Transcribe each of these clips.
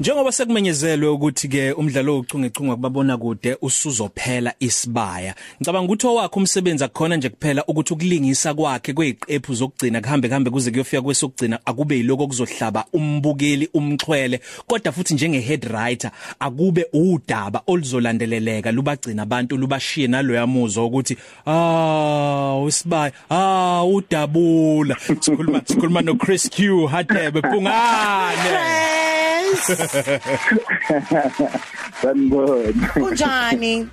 Njengoba sekumenyezelwe ukuthi ke umdlalo ouchungechunga kubabona kude usuzophela isibaya. Ngicabanga ukuthi owakhe umsebenzi akukhona nje kuphela ukuthi ukulingisa kwakhe kweziqephu zokugcina kuhambe kuhambe kuze kuyofika kwesokugcina akube yiloko kuzohlaba umbukeli umxhwele kodwa futhi njenge head writer akube udaba oluzolandeleleka lubagcina abantu lubashiye naloya muzwa ukuthi ah usibaya ah udabula sikhuluma sikhuluma no Chris Q Hadebe Pungane Sanibona. Kunjani?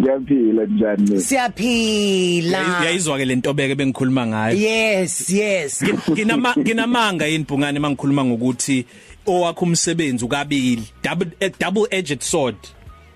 Ngiyaphila njani? Siyaphila. Uyayizwa ke lentobeke bengikhuluma ngayo. Yes, yes. Nginama nginamanga yini Bhungane mangikhuluma ngokuthi owakho umsebenzi ukabili double a double edged sword.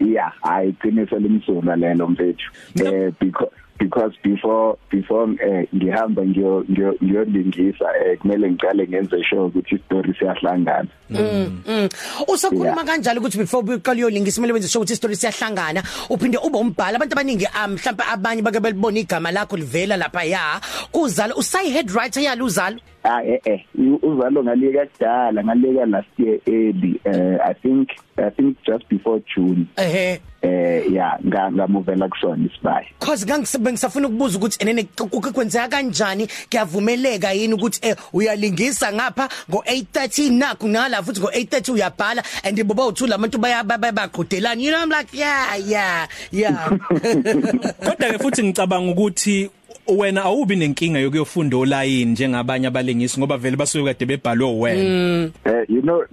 Yeah, ayiqiniso limsulwa lelo mfethu. Eh because because before before eh ngihamba ngiyo ngiyolingisa eh kumele ngiqale ngenze sure ukuthi story siyahlangana. Mm usokhuluma kanjalo ukuthi before uqala uyolingisa kumele wenze sure ukuthi story siyahlangana uphinde ube umbhali. Abantu abaningi mhlawumbe abanye bake belibona igama lakho livela lapha ya kuzalo usayi head writer yaluzalo ah eh eh uzalo ngaleka kudala ngaleka last year early uh, i think i think just before june. Ehe. Eh ya ngamuvela kusona isibaya. Cause ngisafuna ukubuza ukuthi enene kwenzeka kanjani? Kuyavumeleka yini ukuthi eh uyalingisa ngapha ngo 8:30 naku nala futhi ngo 8:30 uyabhala and boba uthula abantu bayaqhudelana you know i'm like yeah yeah yeah. Kodwa ke futhi ngicabanga ukuthi wena awubi nenkinga yokuyofunda olayini njengabanye abalingisi ngoba vele basuke kade bebhalwe wena eh you know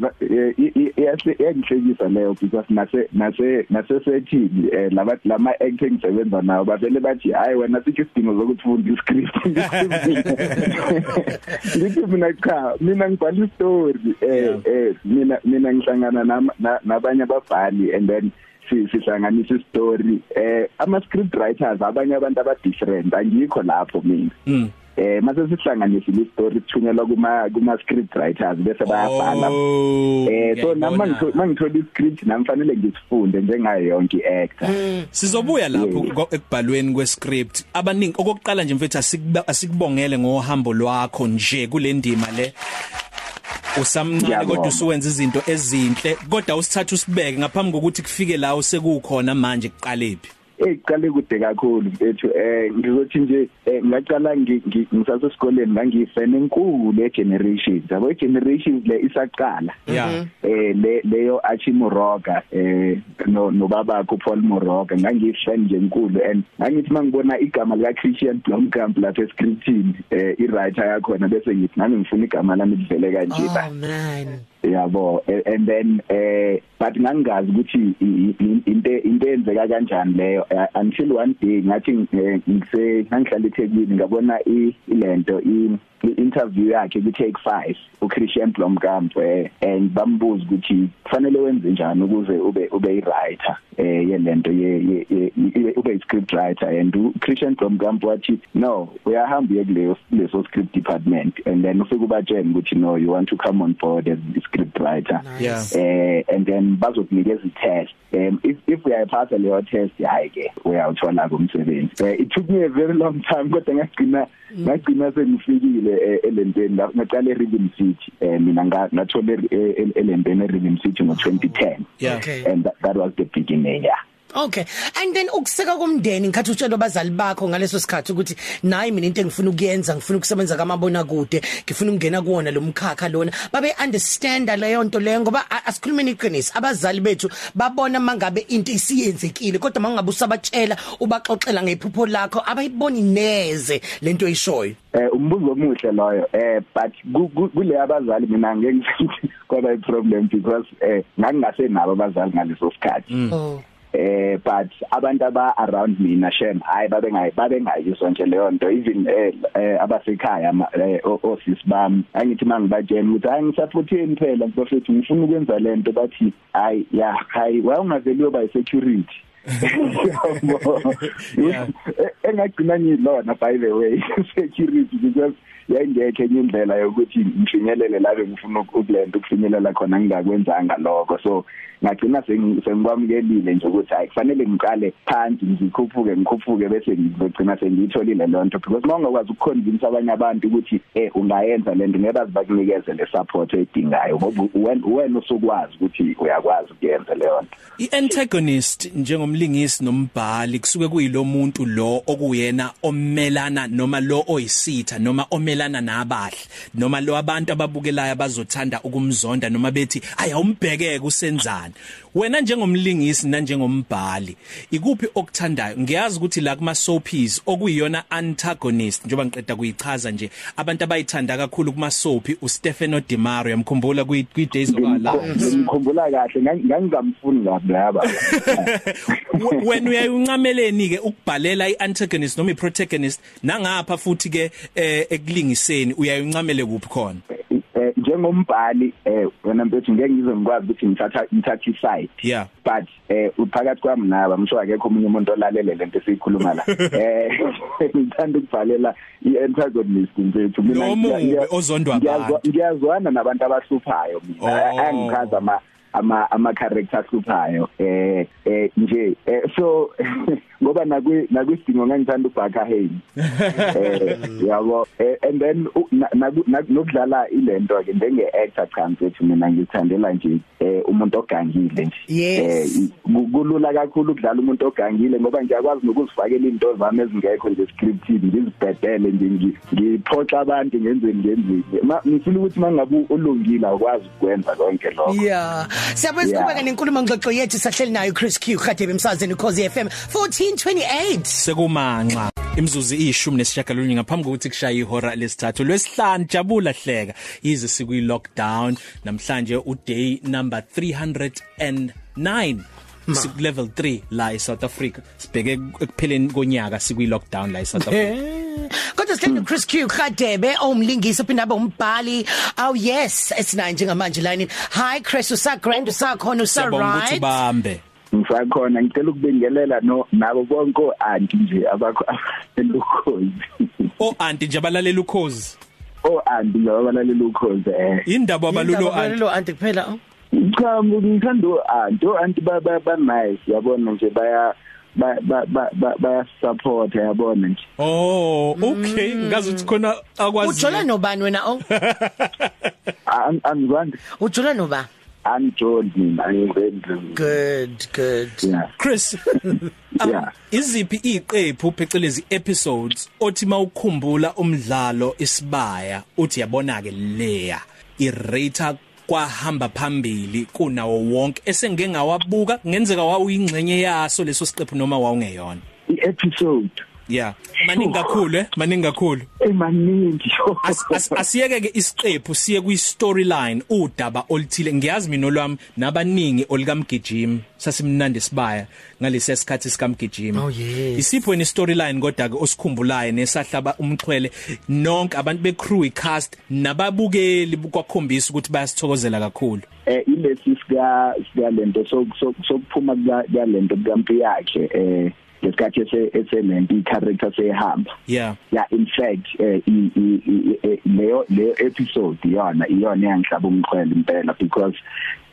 yahle yangihlekisa leyo because nase nase nase sethini eh lama lama acting sebenza nawo bavele bathi hayi wena sithi isidingo zokuthi ufunda iscript. Ngithi mina cha mina ngibhala istory eh eh mina mina ngihlangana nabanye ababhali and then sihlanganisa istory eh ama script writers abanye abantu aba different angikho lapho mina. Mm. eh mase sihlanganisile istory kuthunyelwa kuma kuma script writers bese bayabhala. Oh, eh so nama mangithola iscript namfanele ngisifunde njengayo yonke iactor. Sizobuya lapho ekubhalweni kwescript. Abaningi okokuqala nje mfethu asikubongele ngohambo lwakho nje kule ndima le. Usamncane kodwa usuwenza izinto ezinhle kodwa usithatha usibeke ngaphambi kokuthi kufike la usekukhona manje kuqalephi eqale kude kakhulu mfethu eh ngizothi nje ngaqala ngisase esikoleni ngangifene enkulu egenerations. Yabo generations le isaqala. Eh leyo Archie Moroka eh no nobaba ku Paul Moroka ngangifene nje enkulu and ngangithi mangibona igama lika Christian Blomkamp lapha escriptini eh i writer yakhona bese ngithi nami ngifuna igama lami livele kanje. Ba oh man. Yabo and then eh but ngangazi ukuthi into into enzeka kanjani leyo. Until one day ngathi ngise ngihlala eThekwini ngabona ilento i interview yakhe ku take 5 uChristian Blomkamp eh and bambuza ukuthi kufanele wenze njani ukuze ube ube i writer eh yelento ye ube script writer and uChristian Blomkamp wathi no uyahamba uye kuleso script department and then ufike ubatshela ukuthi no you want to come on board as a script writer yeah. Eh and then bazokunikeza i-test. Um if if uyayiphatha leyo test hayi ke uyawuthola kumsebenzi uh, it took me a very long time kodwa ngagcina ngagcina sengifikile. Elenteni la ngaqala eRhythm City eh mina ngathola elenteni eRhythm City ngo2010 yeah. Okay. And that, that was the beginning yeah. Okay. And then ukuseka komndeni ngikhathi utshela abazali bakho ngaleso sikhathi ukuthi nayi mina into engifuna ukuyenza ngifuna ukusebenza kamabona kude ngifuna ukungena kuona lo mkhakha lona. Babe understand leyo nto leyo ngoba asikhulumeni iqiniso abazali bethu babona mangabe into isiyenzekile kodwa mangabe usabatshela ubaxoxela ngephupho lakho abayiboni neze lento eyishoyo eh umbuzo omuhle loyo. Eh but kule abazali mina ngeke ngithi kwaba i problem because eh ngangingase nabo abazali ngaleso sikhathi. Oh. Eh but abantu aba around mina shem hayi babe ngayi babe ngayiswa nje leyo nto. Even eh abasekhaya osisi bami angithi mangibatshela ukuthi hayi ngisaphotheni phela mfowethu ngifuna ukwenza lento bathi hayi ya hayi wayungaveli uba security Yeah. E- engagcina ngilona by the way security because yayingekho enye indlela yokuthi ngifinyelele la bengifuna ukulenda ukufinyelela khona ngingakwenzanga lokho. So ngagcina sengi- sengibamkelile nje ukuthi hayi kufanele ngiqale phansi ngikhuphuke ngikhuphuke bese ngizogcina sengiyitholile lonto because mawungakwazi ukuconvince abanye abantu ukuthi eh ungayenza lento ngeke bakunikeze le support oyidingayo. Ngoba wena wena usukwazi ukuthi uyakwazi ukuyenza leyo nto. I-antagonist njengomlingisi nombhali kusuke kuyilo muntu lo okuyena omelana noma lo oyisitha noma omelana nabahle noma lo abantu ababukelayo abazothanda ukumzonda noma bethi ayawumbhekeke usenzani? Wena njengomlingisi nanjengombhali ikuphi okuthandayo? Ngiyazi ukuthi la kuma soapies okuyiyona antagonist njengoba ngiqeda kuyichaza nje abantu abayithanda kakhulu kuma soapie uStefano Di Mario yamkhumbula kwi kwi Days of Our Lives. Ngikhumbula kahle ngang- ngangingamfuni kabi laba W- wena uyayuncameleni ke ukubhalela iantagonist noma iprotagonist nangapha futhi ke eh, ekulingiseni uyayuncamele kuphi khona eh njengombhali eh wena mfethu ngeke ngize ngikwazi ukuthi ngithatha ngithatha iside Yeah. but eh uphakathi kwami naba msho akekho umunye umuntu olalele lento esiyikhuluma la eh ngithanda ukubhalela iantagonist mfethu Lo mubi ngiya- ozondwa ngiyazwa- abantu. ngiyazwana nabantu abahluphayo mina Oh. angikhaza ama ama ama character ahluphayo eh eh nje eh, so ngoba nakwi nakwisidingo ngangithanda ubhaka hey eh yabo eh, and then nokudlala ilento ke njenge actor cha mfethu mina ngithandela nje eh umuntu ogangile nje. Kulula kakhulu ukudlala umuntu ogangile ngoba ngiyakwazi nokuzifakela into zami ezingekho nje scripted ngizibhedele nje ngi- ngiphoxa abantu ngenzeni Ma- ngifuna ukuthi mangabe ulungile akwazi ukwenza konke lokho. Yeah. Siyabuya siqhubeka Yeah. nenkulumo ngxoxo yethu sahleli nayo Chris Q Khadebe emsazweni Khosi FM 1428. sekumanxa imzuzu ishumi nesishagalolunye ngaphambi kokuthi kushaye ihora lesithathu. Lwesihlanu jabula hleka. Yize sikuyi lockdown namhlanje uday number 309 siku level 3 la eSouth Africa. Sibheke ekupheleni konyaka sikuyi lockdown la eSouth Africa. Eh. Kodwa sihleli Chris Q Khadebe omlingisi ophinda abe umbhali. Oh yes, esinayo njengamanje line. Hi Chris usa grand usakhona usa Siyabonga ukuthi right. bambe ngisakhona ngicela ukubingelela no nabo bonke anti nje abakho elukhozi o anti nje abalalela ukhozi o anti ngabalalela ukhozi eh indaba abalulo anti Lo anti kuphela. oh. cha ngithanda anti anti ba ba ba nice yabona nje baya ba ba ba ba baya support yabona nje oh okay ngazi ukuthi khona akwazi Ujula nobani wena oh? angizwandi Ujula noba? anjoli mina ngizenze Good, good. yeah Chris Yeah. iziphi iqephu phecelezi episodes othi mawukhumbula umdlalo isibaya uthi yabona ke leya irate kwahamba phambili kunawo wonke esengeke ngawabuka ngenzeka wawuyingxenye yaso leso siqephu noma wawungeyona. I-episode yeah. Maningi kakhulu eh? Maningi kakhulu. Emaningi As- as- asiyeke ke isiqephu siye kwi storyline udaba olithile ngiyazi mina olwami nabaningi olikamgijimi sasimnandi sibaya ngalesi sikhathi sikamgijimi. Oh, yes. isipho ni storyline kodwa ke osikhumbulayo nesahlaba umxhwele. Nonke abantu be crew cast nababukeli kwakhombisa ukuthi bayasithokozela kakhulu. Eh ilesi sika sika lento sokuphuma kuya lento kampi yakhe eh lesikhathi ese eselento i-character sehamba yeah. Yeah in fact eh i- i- i- eh, leyo leyo episode iyona iyona yangihlaba umxhwele impela because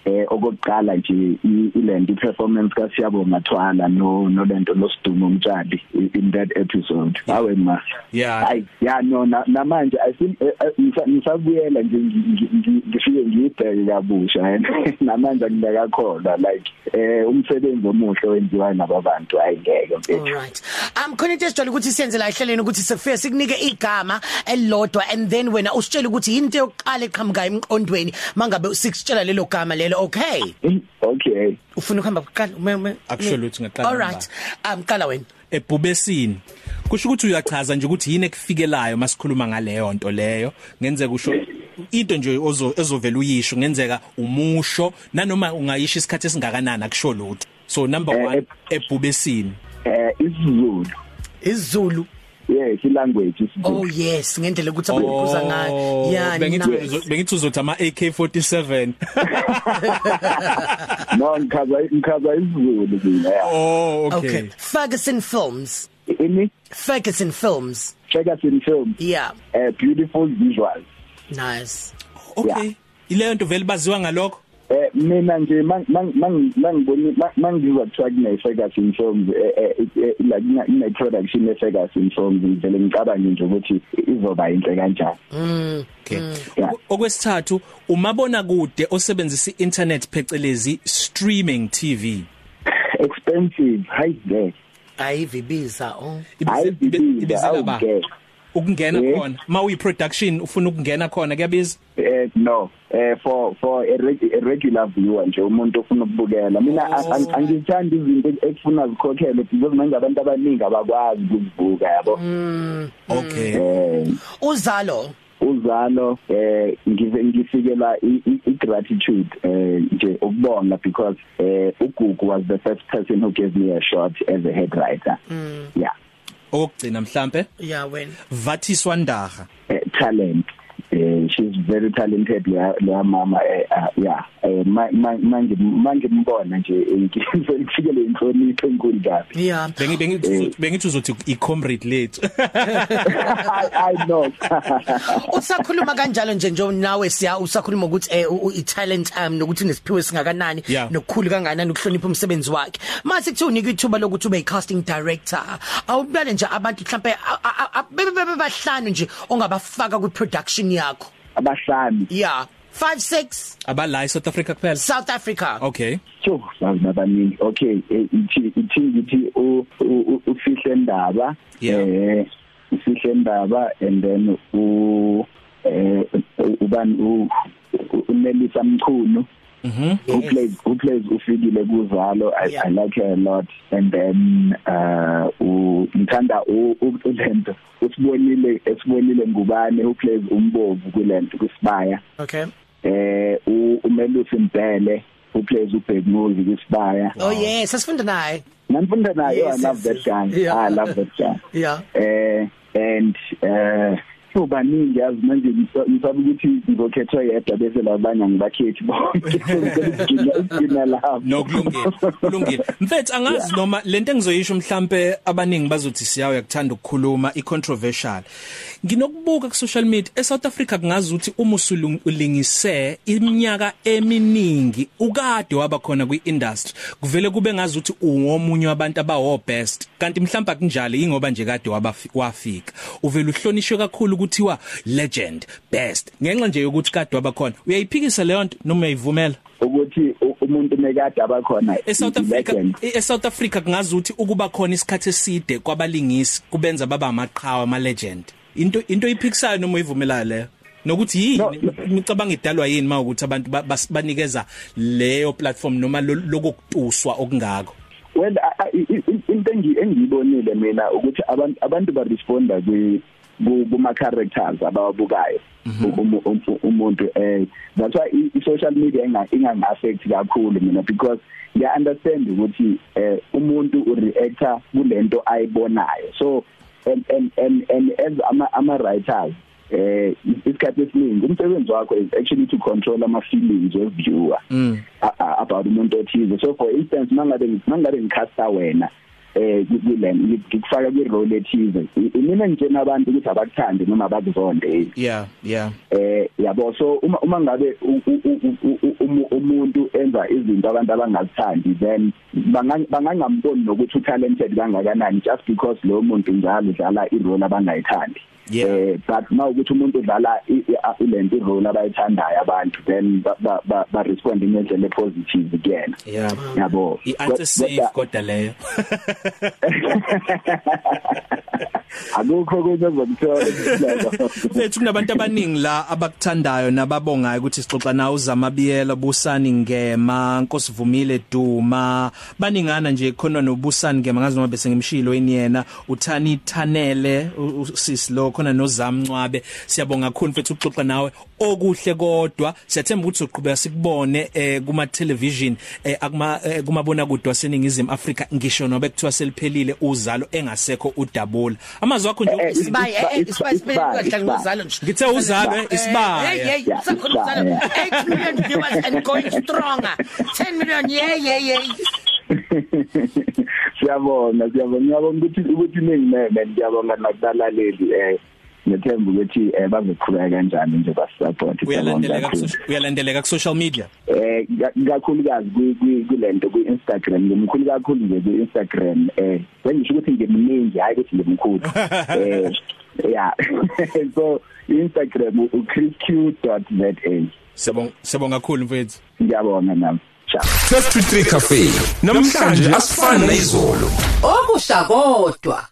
eh okokuqala nje i- ilento performance kaSiyabo Mathwala no nolento noSidumo Umtshali i- in that episode awe ma Yeah. hayi ya no na- namanje i feel eh, eh, ngisa- ngisabuyela nje ngi- ngi- ngi- ngifike ngiyibheke kabusha and namanje ngiyakakhola like eh umsebenzi omuhle wenziwa nababantu ayingeke mfethu Alright. Um khona into esijwayele ukuthi siyenze la ehleleni ukuthi sifike sikunike igama elilodwa and then wena usitshela ukuthi into yokuqala eqhamuka emqondweni mangabe sikusitshela lelo gama lelo okay. Eh, okay Ufuna ukuhamba kuqala ume ume. Absolute, ngaqala Alright. Um qala wena. ebhubesini kusho ukuthi uyachaza nje ukuthi yini ekufikelayo masikhuluma ngaleyo nto leyo ngenzeka usho into nje ozo ezovela uyisho ngenzeka umusho nanoma ungayisho isikhathi esingakanani akusho lutho so number Eh, 1 ebhubesini eh isiZulu. isiZulu? Yes ilanguage Oh isiZulu yes ngendlela ukuthi abayibuza ngayo. Yeah bengithi nice. uzo- bengithi uzothi ama AK47 no ngikhaza ngikhaza isiZulu mina yeah. Oh okay. Okay. Ferguson Films. Ini? Ferguson Films. Ferguson film yeah. Uh, beautiful visuals. Nice. Okay. Ileyo nto vele baziwa ngalokho? Eh mina nje mangiboni mangizwa kuthiwa kune Ferguson Films eh, eh, eh, like ina ina production ye Ferguson Films ngivele ngicabange nje ukuthi izoba inhle kanjani. Mm okay. Yeah. okwesithathu umabona kude osebenzisa internet phecelezi streaming TV expensive hayi ke ayivibiza oh. Hayi Ibize- ibi- bibiza ibizela ba awuke ukungena Eh. khona. Mawi production ufuna ukungena khona kuyabiza? Eh no. Eh for for a, reg a regular viewer nje umuntu ofuna ukubukela. Mina Oh. ang- angithandi izinto ekufuna zikhokhele because manje abantu abaningi abakwazi ukuzibuka yabo. Mm. okay. Eh. Uzalo? Uzalo eh ngize ngifikela i- i- igratitude eh nje ukubonga because eh uGugu was the first person who gave me a shot as a head writer. Yeah. Okugcina mhlambe yeah when vathiswa ndaga eh, talent. Eh she's very talented la la mama eh, uh, yeah. Eh, ma- ma- manje manje mbona nje ngifikele inhlonipho enkulu kabi. Yeah. Bengi bengi bengithi uzothi i comrade lethu. I i know. Usakhuluma kanjalo nje nje nawe siya usakhuluma ukuthi eh u- i talent um nokuthi unesiphiwe singakanani Yeah. nokukhulu kangakanani ukuhlonipha umsebenzi wakhe. Mase kuthi unika ithuba lokuthi ube casting director awubale nje abantu mhlambe a- a- a- bebe bebe bahlanu nje ongabafaka ku production yakho. Abahlami yeah 5 6 abala eSouth Africa kuphela. South Africa. Okay. Sho, bazibabaningi. Okay, eh, ithi ithi ithi u u- u- ufihle ndaba Yeah. eh ufihle ndaba and then u eh ubani u u- uNelisa Mchunu mhm who plays who plays ufikile kuzalo I, Yeah. I like her a lot. And then uh u ngithanda u u- ulento usibonile esibonile ngubani who plays umbovu kulento kusibaya okay. Eh u- umelusi Mbele who plays uBhekmuzi kusibaya oh yes asifunda naye. Nanifunda naye Yes, I love yes, that yes. guy. Yeah. I love that guy. Yeah. Eh and eh ubaningi yazi manje ngisaba ukuthi ngizokhethwa yedwa bese labanye ngibakhethi bonke. Ngina lapho nokulungile kulungile. Mfethu angazi noma lento engizoyisho mhlambe abaningi bazothi siyawo yakuthanda ukukhuluma icontroversial. Nginokubuka ku social media eSouth Africa kungazi ukuthi uma usulingise iminyaka eminingi ukade waba khona kwiindustry kuvele kube ngazi ukuthi ungomunye wabantu abawo best kanti mhlawumbe akunjalo ingoba nje kade wabafi- wafika. Uvela uhlonishwe kakhulu ukuthiwa legend best. Ngenxa nje yokuthi kade waba khona uyayiphikisa leyo nto noma uyayivumela? Ukuthi u- umuntu nekade abakhona eSouth Africa eSouth Africa kungazi ukuthi ukuba khona isikhathi eside kwabalingisi kubenza baba amaqhawe ama legend into into iphikisayo noma uyivumelayo leyo? Nokuthi yini? No, no. ngicabanga idalwa yini mawukuthi abantu ba- bas- banikeza leyo platform noma lo- lokutuswa okungako? Well I- I- i- i- into engi- engiyibonile mina ukuthi abantu abantu ba responda kwi ku- kuma characters abawabukayo umu- umu- umuntu eh that's why i- i social media inga ingang affect kakhulu mina because ngiya understand ukuthi eh umuntu u reactor kulento ayibonayo. So and and and, and as ama ama writers eh isikhathi esiningi umsebenzi wakho is actually to control ama feelings of viewer Mm. a- a- about umuntu othize. So for instance mangabe mangabe ngicasta wena eh kule ngikufaka kwi role ethize. I- mina ngitshena abantu ukuthi abakuthande noma abakuzonde yeah yeah. Eh yabo so uma uma ngabe u- u- u- u- u- umu- umuntu enza izinto abantu abangazithandi then banga- bangangamboni nokuthi u talented kangakanani just because lo muntu njalo udlala i role abangayithandi. Yeah. eh but mawukuthi umuntu udlala i- i- ilento i role abayithandayo abantu then ba- ba ba- ba respond ngendlela e positive kuyena. Yeah. Yabo. I anti safe Kodwa- kodwa leyo. Akukho kunye zokuthola Bethu kunabantu abaningi la abakuthandayo nababongayo ukuthi sixoxa nawe uZamabiyela Busani Ngema Nkosivumile Duma baningana nje khona noBusani Ngema ngazi noma bese ngimshilo yini yena uthani Thanele u- usisi lo khona noZamncwabe siyabonga kakhulu mfethu ukuxoxa nawe okuhle kodwa siyathemba ukuthi uzoqhubeka sikubone eh kuma television eh akuma eh, kumabona kude waseningizimu Afrika ngisho nobe kuthiwa seliphelile uzalo engasekho udabula amazwi akho nje Eh, eh, Isibaya eh Isibaya, isibaya isibaya, sibaya ngozalo nje. Ngithe uzalo, eh, isibaya. Hey hey Yeah, sakhona uzalo. isibaya. 8 million viewers and going stronger. 10 million yeah yeah yeah. siyabonga siyabonga. Ngiyabonga ukuthi ukuthi ningimeme ngiyabonga nakubalaleli eh ngethemba ukuthi eh bazoqhubeka kanjani nje basupport uyalandeleka uyalandeleka ku social media? Eh kakhulukazi kulento ku Instagram. Ngimkhulu kakhulu nje ku Instagram eh sengisho ukuthi ngimningi hayi ukuthi ngimkhulu. Eh yeah so Instagram uchrisq.za sibonga sibonga kakhulu mfethu. Ngiyabonga nami ciao 12 to 3 cafe namhlanje asifani nezolo okusha kodwa.